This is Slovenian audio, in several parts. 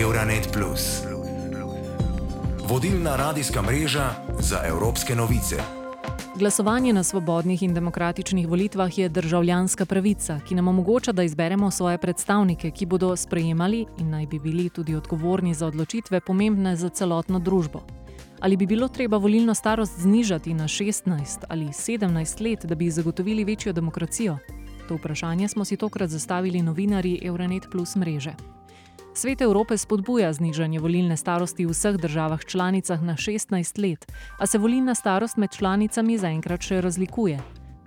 Euronet. Vodilna radijska mreža za evropske novice. Glasovanje na svobodnih in demokratičnih volitvah je državljanska pravica, ki nam omogoča, da izberemo svoje predstavnike, ki bodo sprejemali in naj bi bili tudi odgovorni za odločitve pomembne za celotno družbo. Ali bi bilo treba volilno starost znižati na 16 ali 17 let, da bi zagotovili večjo demokracijo? To vprašanje smo si tokrat zastavili novinarji Euronet Plus mreže. Svet Evrope spodbuja znižanje volilne starosti v vseh državah članicah na 16 let, a se volilna starost med članicami zaenkrat še razlikuje.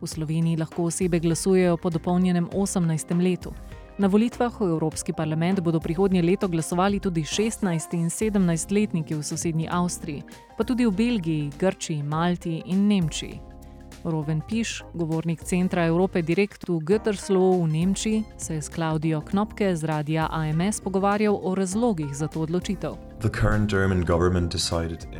V Sloveniji lahko osebe glasujejo po dopolnjenem 18. letu. Na volitvah v Evropski parlament bodo prihodnje leto glasovali tudi 16 in 17 letniki v sosednji Avstriji, pa tudi v Belgiji, Grčiji, Malti in Nemčiji. Roven Piš, govornik Centra Evrope Direkt v Götterslohu v Nemčiji, se je s Klaudijo Knopke z radia AMS pogovarjal o razlogih za to odločitev.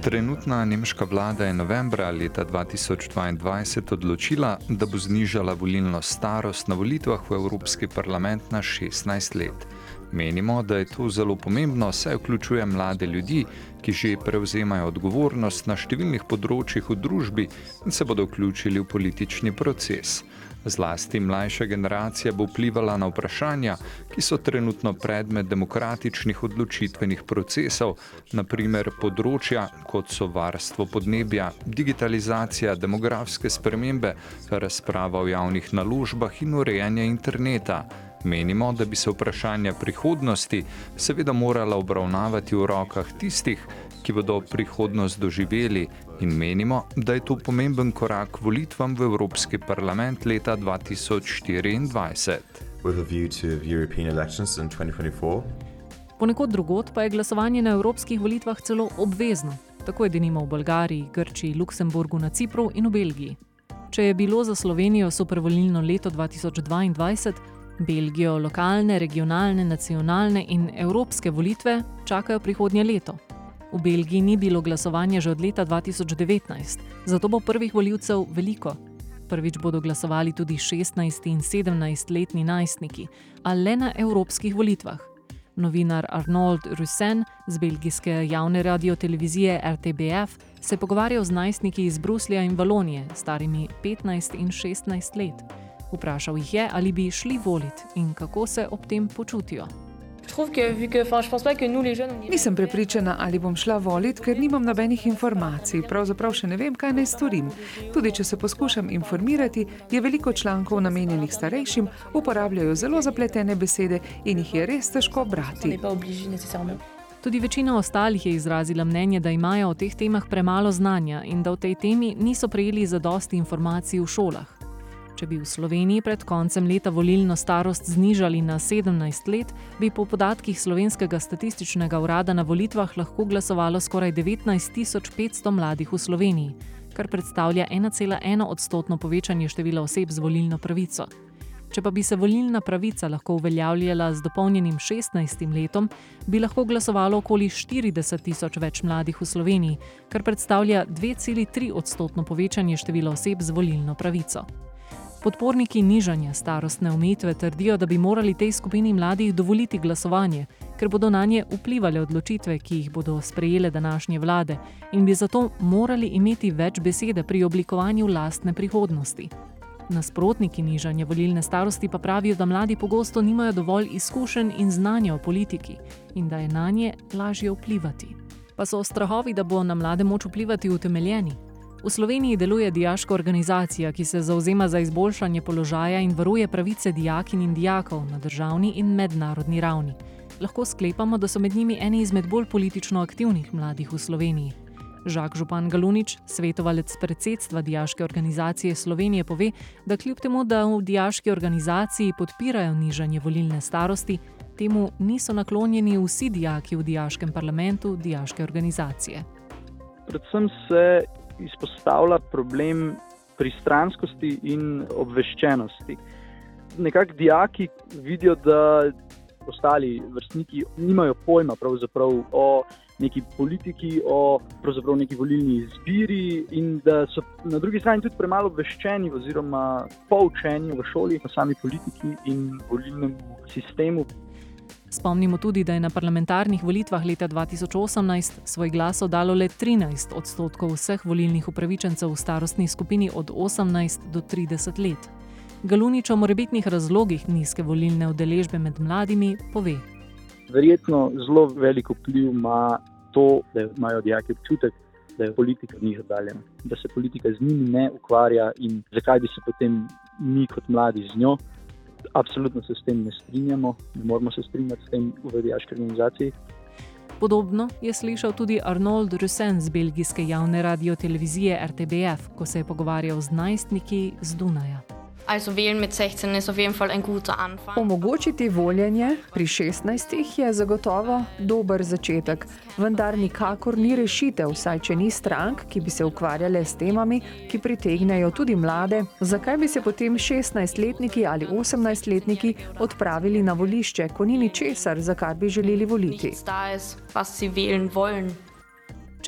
Trenutna nemška vlada je novembra leta 2022 odločila, da bo znižala volilno starost na volitvah v Evropski parlament na 16 let. Menimo, da je to zelo pomembno, saj vključuje mlade ljudi, ki že prevzemajo odgovornost na številnih področjih v družbi in se bodo vključili v politični proces. Zlasti mlajša generacija bo vplivala na vprašanja, ki so trenutno predmet demokratičnih odločitvenih procesov, naprimer področja kot so varstvo podnebja, digitalizacija, demografske spremembe, razprava o javnih naložbah in urejanje interneta. Menimo, da bi se vprašanja prihodnosti seveda morala obravnavati v rokah tistih, ki bodo prihodnost doživeli in menimo, da je to pomemben korak volitvam v Evropski parlament leta 2024. Ponekod drugot pa je glasovanje na evropskih volitvah celo obvezno. Tako je denimo v Bolgariji, Grčiji, Luksemburgu, na Cipru in v Belgiji. Če je bilo za Slovenijo supervolilno leto 2022, Belgijo lokalne, regionalne, nacionalne in evropske volitve čakajo prihodnje leto. V Belgiji ni bilo glasovanja že od leta 2019, zato bo prvih voljivcev veliko. Prvič bodo glasovali tudi 16 in 17 letni najstniki, a le na evropskih volitvah. Novinar Arnold Russen z belgijske javne radiotelevizije RTBF se je pogovarjal z najstniki iz Bruslja in Valonije, starimi 15 in 16 let. Vprašal jih je, ali bi šli voliti in kako se ob tem počutijo. Nisem prepričana, ali bom šla voliti, ker nimam nobenih informacij. Pravzaprav še ne vem, kaj naj storim. Tudi če se poskušam informirati, je veliko člankov namenjenih starejšim, uporabljajo zelo zapletene besede in jih je res težko brati. Tudi večina ostalih je izrazila mnenje, da imajo o teh temah premalo znanja in da v tej temi niso prejeli zadosti informacij v šolah. Če bi v Sloveniji pred koncem leta volilno starost znižali na 17 let, bi po podatkih slovenskega statističnega urada na volitvah lahko glasovalo skoraj 19.500 mladih v Sloveniji, kar predstavlja 1,1 odstotno povečanje števila oseb z volilno pravico. Če pa bi se volilna pravica lahko uveljavljala z dopolnjenim 16 letom, bi lahko glasovalo okoli 40 tisoč več mladih v Sloveniji, kar predstavlja 2,3 odstotno povečanje števila oseb z volilno pravico. Podporniki nižanja starostne omejitve trdijo, da bi morali tej skupini mladih dovoliti glasovanje, ker bodo na nje vplivali odločitve, ki jih bodo sprejele današnje vlade in bi zato morali imeti več besede pri oblikovanju lastne prihodnosti. Nasprotniki nižanja volilne starosti pa pravijo, da mladi pogosto nimajo dovolj izkušenj in znanja o politiki in da je na nje lažje vplivati. Pa so strahovi, da bo na mlade moč vplivati utemeljeni. V Sloveniji deluje dijaška organizacija, ki se zauzema za izboljšanje položaja in varuje pravice dijakin in dijakov na državni in mednarodni ravni. Lahko sklepamo, da so med njimi eni izmed bolj politično aktivnih mladih v Sloveniji. Žak Župan Galunič, svetovalec predsedstva Dijaške organizacije Slovenije, pove, da kljub temu, da v dijaški organizaciji podpirajo nižanje volilne starosti, temu niso naklonjeni vsi dijaki v dijaškem parlamentu Dijaške organizacije. Predvsem se izpostavlja problem pristranskosti in obveščenosti. Nekako dijaki vidijo, da ostali vrstniki nimajo pojma o neki politiki, o neki volilni izbiri, in da so na drugi strani tudi premalo obveščeni oziroma poučeni v šoli o sami politiki in volilnem sistemu. Spomnimo tudi, da je na parlamentarnih volitvah leta 2018 svoj glas oddalo le 13 odstotkov vseh volilnih upravičencev v starostni skupini od 18 do 30 let. Galunič o morebitnih razlogih nizke volilne udeležbe med mladimi pove. Verjetno zelo veliko vpliv ima to, da imajo dijaki občutek, da je politika njih oddaljena, da se politika z njimi ne ukvarja in zakaj bi se potem mi kot mladi z njo. Absolutno se s tem ne strinjamo, ne moramo se strinjati s tem v dijaški organizaciji. Podobno je slišal tudi Arnold Rusen z belgijske javne radio-televizije RTBF, ko se je pogovarjal z najstniki z Dunaja. Also wählen mit 16 ist auf jeden Fall ein guter Anfang. Omogočiti voljenje pri 16 je zagotovo dober začetek, vendar nikakor ni rešitev, saj če ni strank, ki bi se ukvarjale s temami, ki pritegnejo tudi mlade, zakaj bi se potem 16-letniki ali 18-letniki odpravili na volišče, ko ni ničesar, za kar bi želeli voliti. Da ist, was sie wählen wollen.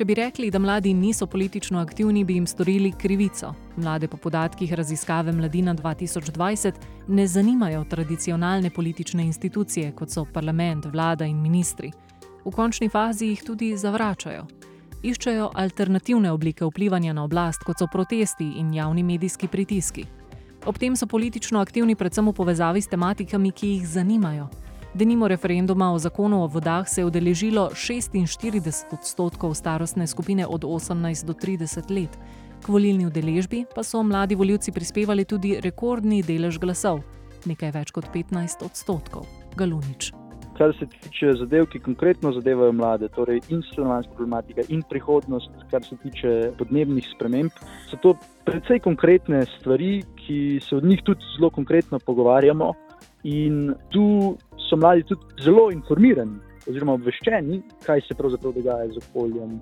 Če bi rekli, da mladi niso politično aktivni, bi jim storili krivico. Mlade po podatkih raziskave Mladina 2020 ne zanimajo tradicionalne politične institucije, kot so parlament, vlada in ministri. V končni fazi jih tudi zavračajo. Iščejo alternativne oblike vplivanja na oblast, kot so protesti in javni medijski pritiski. Ob tem so politično aktivni predvsem v povezavi s tematikami, ki jih zanimajo. Denimo referenduma o zakonu o vodah se je udeležilo 46 odstotkov starostne skupine od 18 do 30 let. K volilni udeležbi pa so mladi voljivci prispevali tudi rekordni delež glasov, nekaj več kot 15 odstotkov. Galunič. Kar se tiče zadev, ki konkretno zadevajo mlade, torej in stanovanjska problematika, in prihodnost, kar se tiče podnebnih sprememb, so to precej konkretne stvari, ki se od njih tudi zelo konkretno pogovarjamo. In tu so mladi tudi zelo informirani, oziroma obveščeni, kaj se pravzaprav dogaja z okoljem.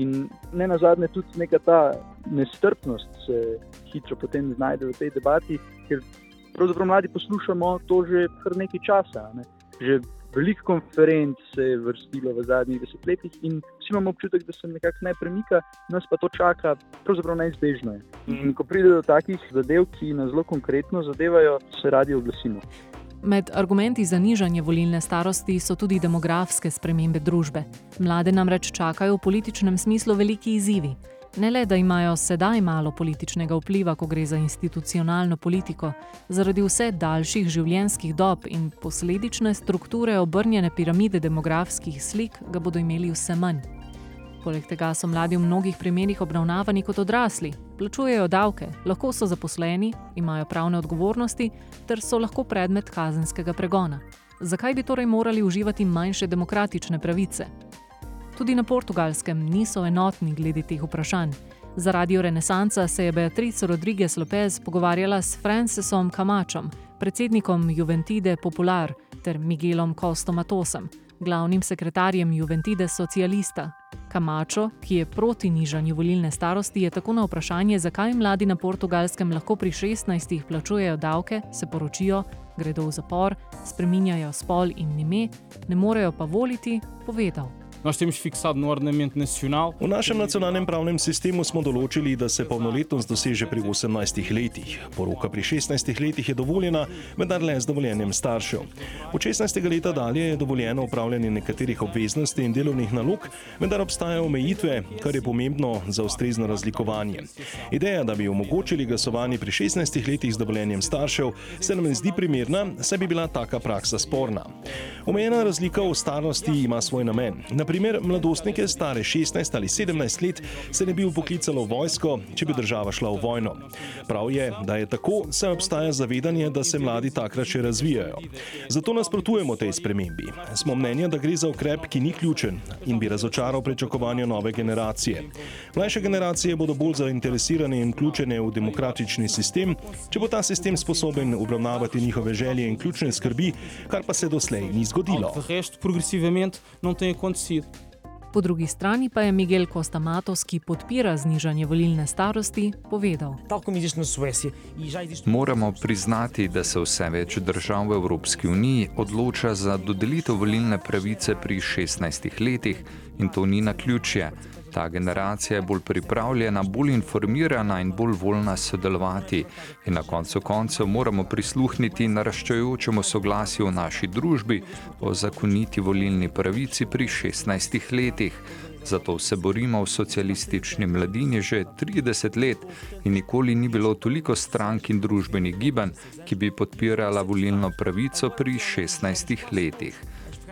In ne na zadnje, tudi neka ta nestrpnost se hitro potem znajde v tej debati, ker pravzaprav mladi poslušamo to že kar nekaj časa. Ne. Že veliko konferenc se je vrstilo v zadnjih desetletjih in vsi imamo občutek, da se nekako ne premika, nas pa to čaka, pravzaprav neizbežno je. In ko pride do takih zadev, ki nas zelo konkretno zadevajo, se radi oglasimo. Med argumenti za nižanje volilne starosti so tudi demografske spremembe družbe. Mlade namreč čakajo v političnem smislu veliki izzivi. Ne le, da imajo sedaj malo političnega vpliva, ko gre za institucionalno politiko, zaradi vse daljših življenjskih dob in posledične strukture obrnjene piramide demografskih slik, ga bodo imeli vse manj. Poleg tega so mladi v mnogih primerjih obravnavani kot odrasli, plačujejo davke, lahko so zaposleni, imajo pravne odgovornosti ter so lahko predmet kazenskega pregona. Zakaj bi torej morali uživati manjše demokratične pravice? Tudi na portugalskem niso enotni glede teh vprašanj. Za radio Renesanca se je Beatrice Rodriguez Lopez pogovarjala s Francesom Camačom, predsednikom Juventide Popular, ter Miguelom Kostomatosem, glavnim sekretarjem Juventide Socialista. Kamačo, ki je proti nižanju volilne starosti, je tako na vprašanje, zakaj mladi na portugalskem lahko pri 16 plačujejo davke, se poročijo, gredo v zapor, spreminjajo spol in ime, ne morejo pa voliti, povedal. Nós temos fixado no ordenamento nacional. V našem nacionalnem pravnem sistemu smo določili, da se polnoletnost doseže pri 18 letih. Poroka pri 16 letih je dovoljena, vendar le z dovoljenjem staršev. Od 16. leta dalje je dovoljeno upravljanje nekaterih obveznosti in delovnih nalog, vendar obstajajo omejitve, kar je pomembno za ustrezno razlikovanje. Ideja, da bi omogočili glasovanje pri 16 letih z dovoljenjem staršev, se nam ne zdi primerna, saj bi bila taka praksa sporna. Omejena razlika v starosti ima svoj namen. Naprimer, mladostnike stare 16 ali 17 let se ne bi upoklicalo v vojsko, če bi država šla v vojno. Prav je, da je tako, saj obstaja zavedanje, da se mladi takrat še razvijajo. Zato nasprotujemo tej spremembi. Smo mnenja, da gre za ukrep, ki ni ključen in bi razočaral pričakovanja nove generacije. Mlajše generacije bodo bolj zainteresirane in vključene v demokratični sistem, če bo ta sistem sposoben obravnavati njihove želje in ključne skrbi, kar pa se doslej ni zgodilo. De resto, progressivamente, não tem acontecido. Po drugi strani pa je Miguel Costa Matos, ki podpira znižanje volilne starosti, povedal. Moramo priznati, da se vse več držav v Evropski uniji odloča za dodelitev volilne pravice pri 16 letih in to ni na ključje. Ta generacija je bolj pripravljena, bolj informirana in bolj voljna sodelovati. In na koncu koncev moramo prisluhniti naraščajočemu soglasju v naši družbi o zakoniti volilni pravici pri 16 letih. Zato se borimo v socialistični mladini že 30 let in nikoli ni bilo toliko strank in družbenih gibanj, ki bi podpirala volilno pravico pri 16 letih.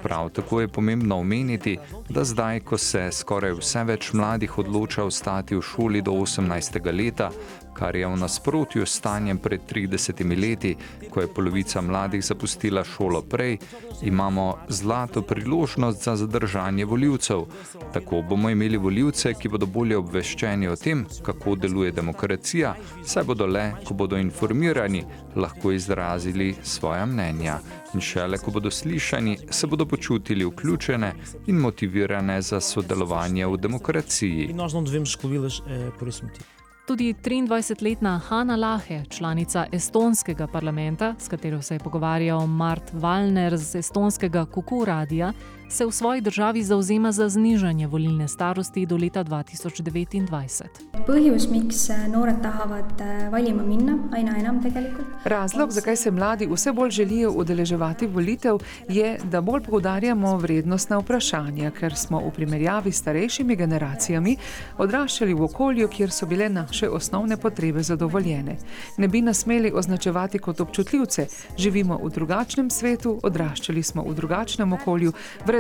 Prav tako je pomembno omeniti, da zdaj, ko se skoraj vse več mladih odloča ostati v šoli do 18. leta, kar je v nasprotju s stanjem pred 30 leti, ko je polovica mladih zapustila šolo prej, imamo zlato priložnost za zadržanje voljivcev. Tako bomo imeli voljivce, ki bodo bolje obveščeni o tem, kako deluje demokracija, saj bodo le, ko bodo informirani, lahko izrazili svoja mnenja. In šele, ko bodo slišani, se bodo počutili vključene in motivirane za sodelovanje v demokraciji. E nós não devemos excluí-las eh, por esse motivo. Tudi 23-letna Hanna Lahe, članica estonskega parlamenta, s katero se je pogovarjal Mart Valner z estonskega Kuku radija, se v svoji državi zauzema za znižanje volilne starosti do leta 2029. põhjus, miks noored tahavad äh, valima minna, aina enam tegelikult. Razlog, zakaj se mladi vse bolj želijo udeleževati volitev, je, da bolj poudarjamo vrednostna vprašanja, ker smo v primerjavi s starejšimi generacijami odraščali v okolju, kjer so bile naše osnovne potrebe zadovoljene. Ne bi nas smeli označevati kot občutljivce, živimo v drugačnem svetu, odraščali smo v drugačnem okolju,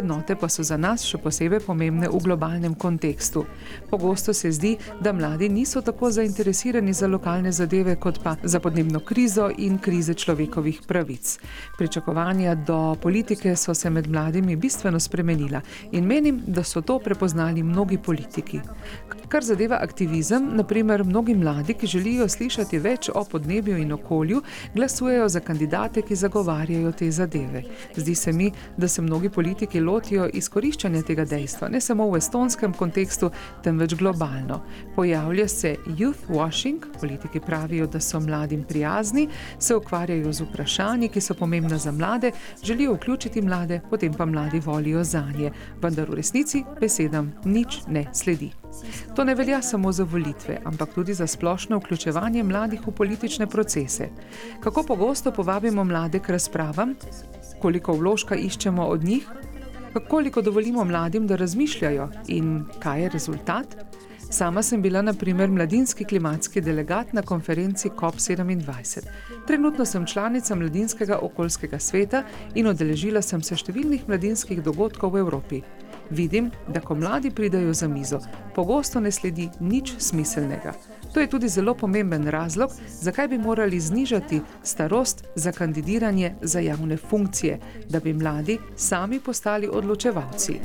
vrednote pa so za nas še posebej pomembne v globalnem kontekstu. Pogosto se zdi, da mladi niso tako zainteresirani za lokalne zadeve, kot pa za podnebno krizo in krize človekovih pravic. Pričakovanja do politike so se med mladimi bistveno spremenila in menim, da so to prepoznali mnogi politiki. Kar zadeva aktivizem, naprimer mnogi mladi, ki želijo slišati več o podnebju in okolju, glasujejo za kandidate, ki zagovarjajo te zadeve. Zdi se mi, da se mnogi politiki lotijo izkoriščanja tega dejstva, ne samo v estonskem kontekstu, temveč globalno. Pojavlja se youth washing, politiki pravijo, da so mladim prijazni, se ukvarjajo z vprašanji, ki so pomembna za mlade, želijo vključiti mlade, potem pa mladi volijo za nje. Vendar v resnici besedam nič ne sledi. To ne velja samo za volitve, ampak tudi za splošno vključevanje mladih v politične procese. Kako pogosto povabimo mlade k razpravam, koliko vložka iščemo od njih, koliko dovolimo mladim, da razmišljajo in kaj je rezultat. Sama sem bila na primer mladinski klimatski delegat na konferenci COP27. Trenutno sem članica Mladinskega okoljskega sveta in odeležila sem se številnih mladinskih dogodkov v Evropi. Vidim, da ko mladi pridajo za mizo, pogosto ne sledi nič smiselnega. To je tudi zelo pomemben razlog, zakaj bi morali znižati starost za kandidiranje za javne funkcije, da bi mladi sami postali odločevalci.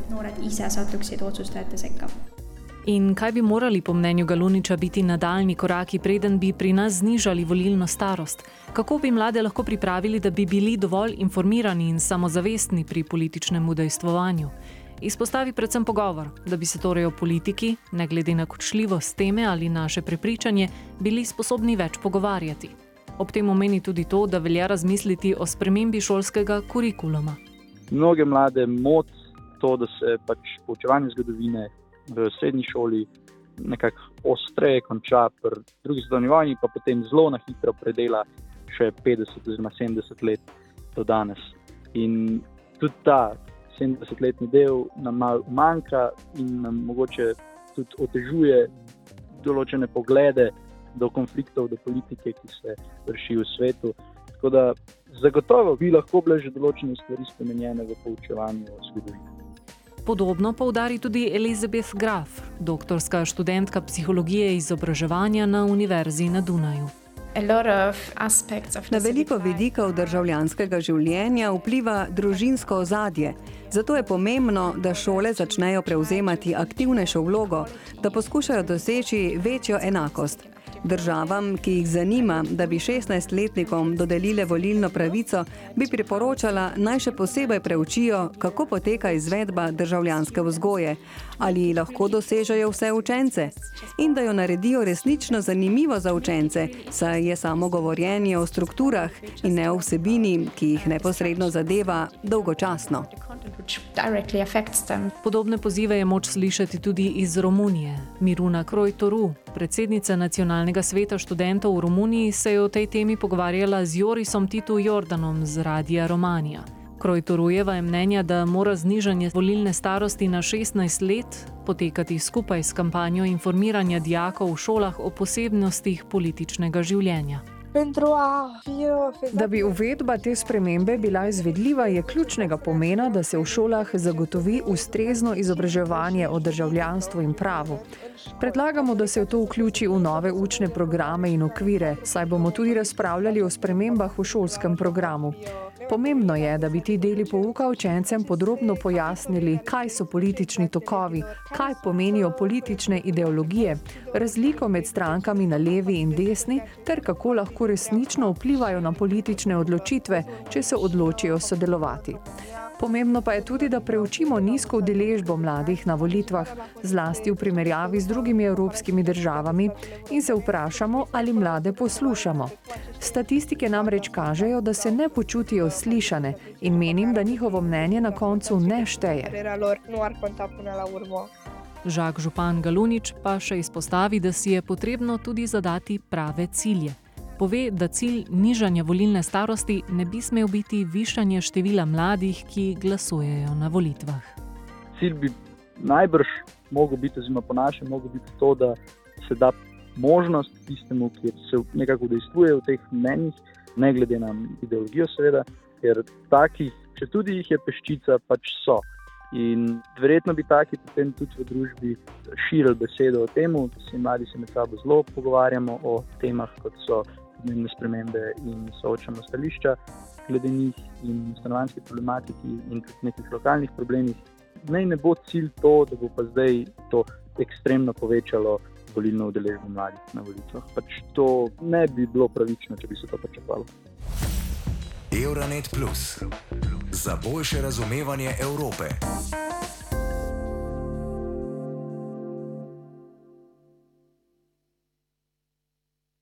In kaj bi morali po mnenju Galuniča biti nadaljni koraki, preden bi pri nas znižali volilno starost? Kako bi mlade lahko pripravili, da bi bili dovolj informirani in samozavestni pri političnem udejstvovanju? Izpostavi predvsem pogovor, da bi se torej o politiki, ne glede na kočljivost teme ali naše prepričanje, bili sposobni več pogovarjati. Ob tem omeni tudi to, da velja razmisliti o spremembi šolskega kurikuluma. Mnoge mlade moti to, da se pač poučevanje zgodovine v srednji šoli nekako ostreje konča, pri drugi svetovni vojni pa potem zelo na hitro predela še 50 oziroma 70 let do danes. In tudi ta 70-letni del nam malo manjka in nam mogoče tudi otežuje določene poglede do konfliktov, do politike, ki se vrši v svetu. Tako da zagotovo bi lahko bile že določene stvari spremenjene v poučevanju zgodovine. Podobno poudari tudi Elizabeth Graf, doktorska študentka psihologije izobraževanja na Univerzi na Dunaju. Na veliko vidikov državljanskega življenja vpliva družinsko ozadje. Zato je pomembno, da šole začnejo prevzemati aktivnejšo vlogo, da poskušajo doseči večjo enakost. Državam, ki jih zanima, da bi 16-letnikom dodelile volilno pravico, bi priporočala naj še posebej preučijo, kako poteka izvedba državljanske vzgoje, ali lahko dosežejo vse učence in da jo naredijo resnično zanimivo za učence, saj je samo govorjenje o strukturah in ne o vsebini, ki jih neposredno zadeva, dolgočasno. Podobne pozive je moč slišati tudi iz Romunije. Miruna Krojtoru, predsednica nacionalnega sveta študentov v Romuniji, se je o tej temi pogovarjala z Jorisom Titu Jordanom z Radija Romanija. Krojtorujeva je mnenja, da mora znižanje volilne starosti na 16 let potekati skupaj s kampanjo informiranja dijakov v šolah o posebnostih političnega življenja. Da bi uvedba te spremembe bila izvedljiva, je ključnega pomena, da se v šolah zagotovi ustrezno izobraževanje o državljanstvu in pravu. Predlagamo, da se to vključi v nove učne programe in okvire, saj bomo tudi razpravljali o spremembah v šolskem programu. Pomembno je, da bi ti deli pouka učencem podrobno pojasnili, kaj so politični tokovi, kaj pomenijo politične ideologije, razliko med strankami na levi in desni, ter kako lahko resnično vplivajo na politične odločitve, če se odločijo sodelovati. Pomembno pa je tudi, da preučimo nizko udeležbo mladih na volitvah, zlasti v primerjavi z drugimi evropskimi državami, in se vprašamo, ali mlade poslušamo. Statistike namreč kažejo, da se ne počutijo slišane in menim, da njihovo mnenje na koncu ne šteje. Žak Župan Galunič pa še izpostavi, da si je potrebno tudi zadati prave cilje pove, da cilj nižanja volilne starosti ne bi smel biti višanje števila mladih, ki glasujejo na volitvah. Cilj bi najbrž mogel biti, oziroma po našem, mogel biti to, da se da možnost tistemu, ki se nekako dejstvuje v teh mnenjih, ne glede na ideologijo, seveda, ker takih, če tudi jih je peščica, pač so. In verjetno bi taki potem tudi v družbi širili besedo o tem, da se mladi se med sabo zelo pogovarjamo o temah, kot so podnebne spremembe in soočamo stališča glede njih in stanovanjski problematiki in tudi nekih lokalnih problemih. Naj ne bo cilj to, da bo pa zdaj to ekstremno povečalo volilno udeležbo mladih na volitvah. Pač to ne bi bilo pravično, če bi se to pričakovalo. Euronet Plus za boljše razumevanje Evrope.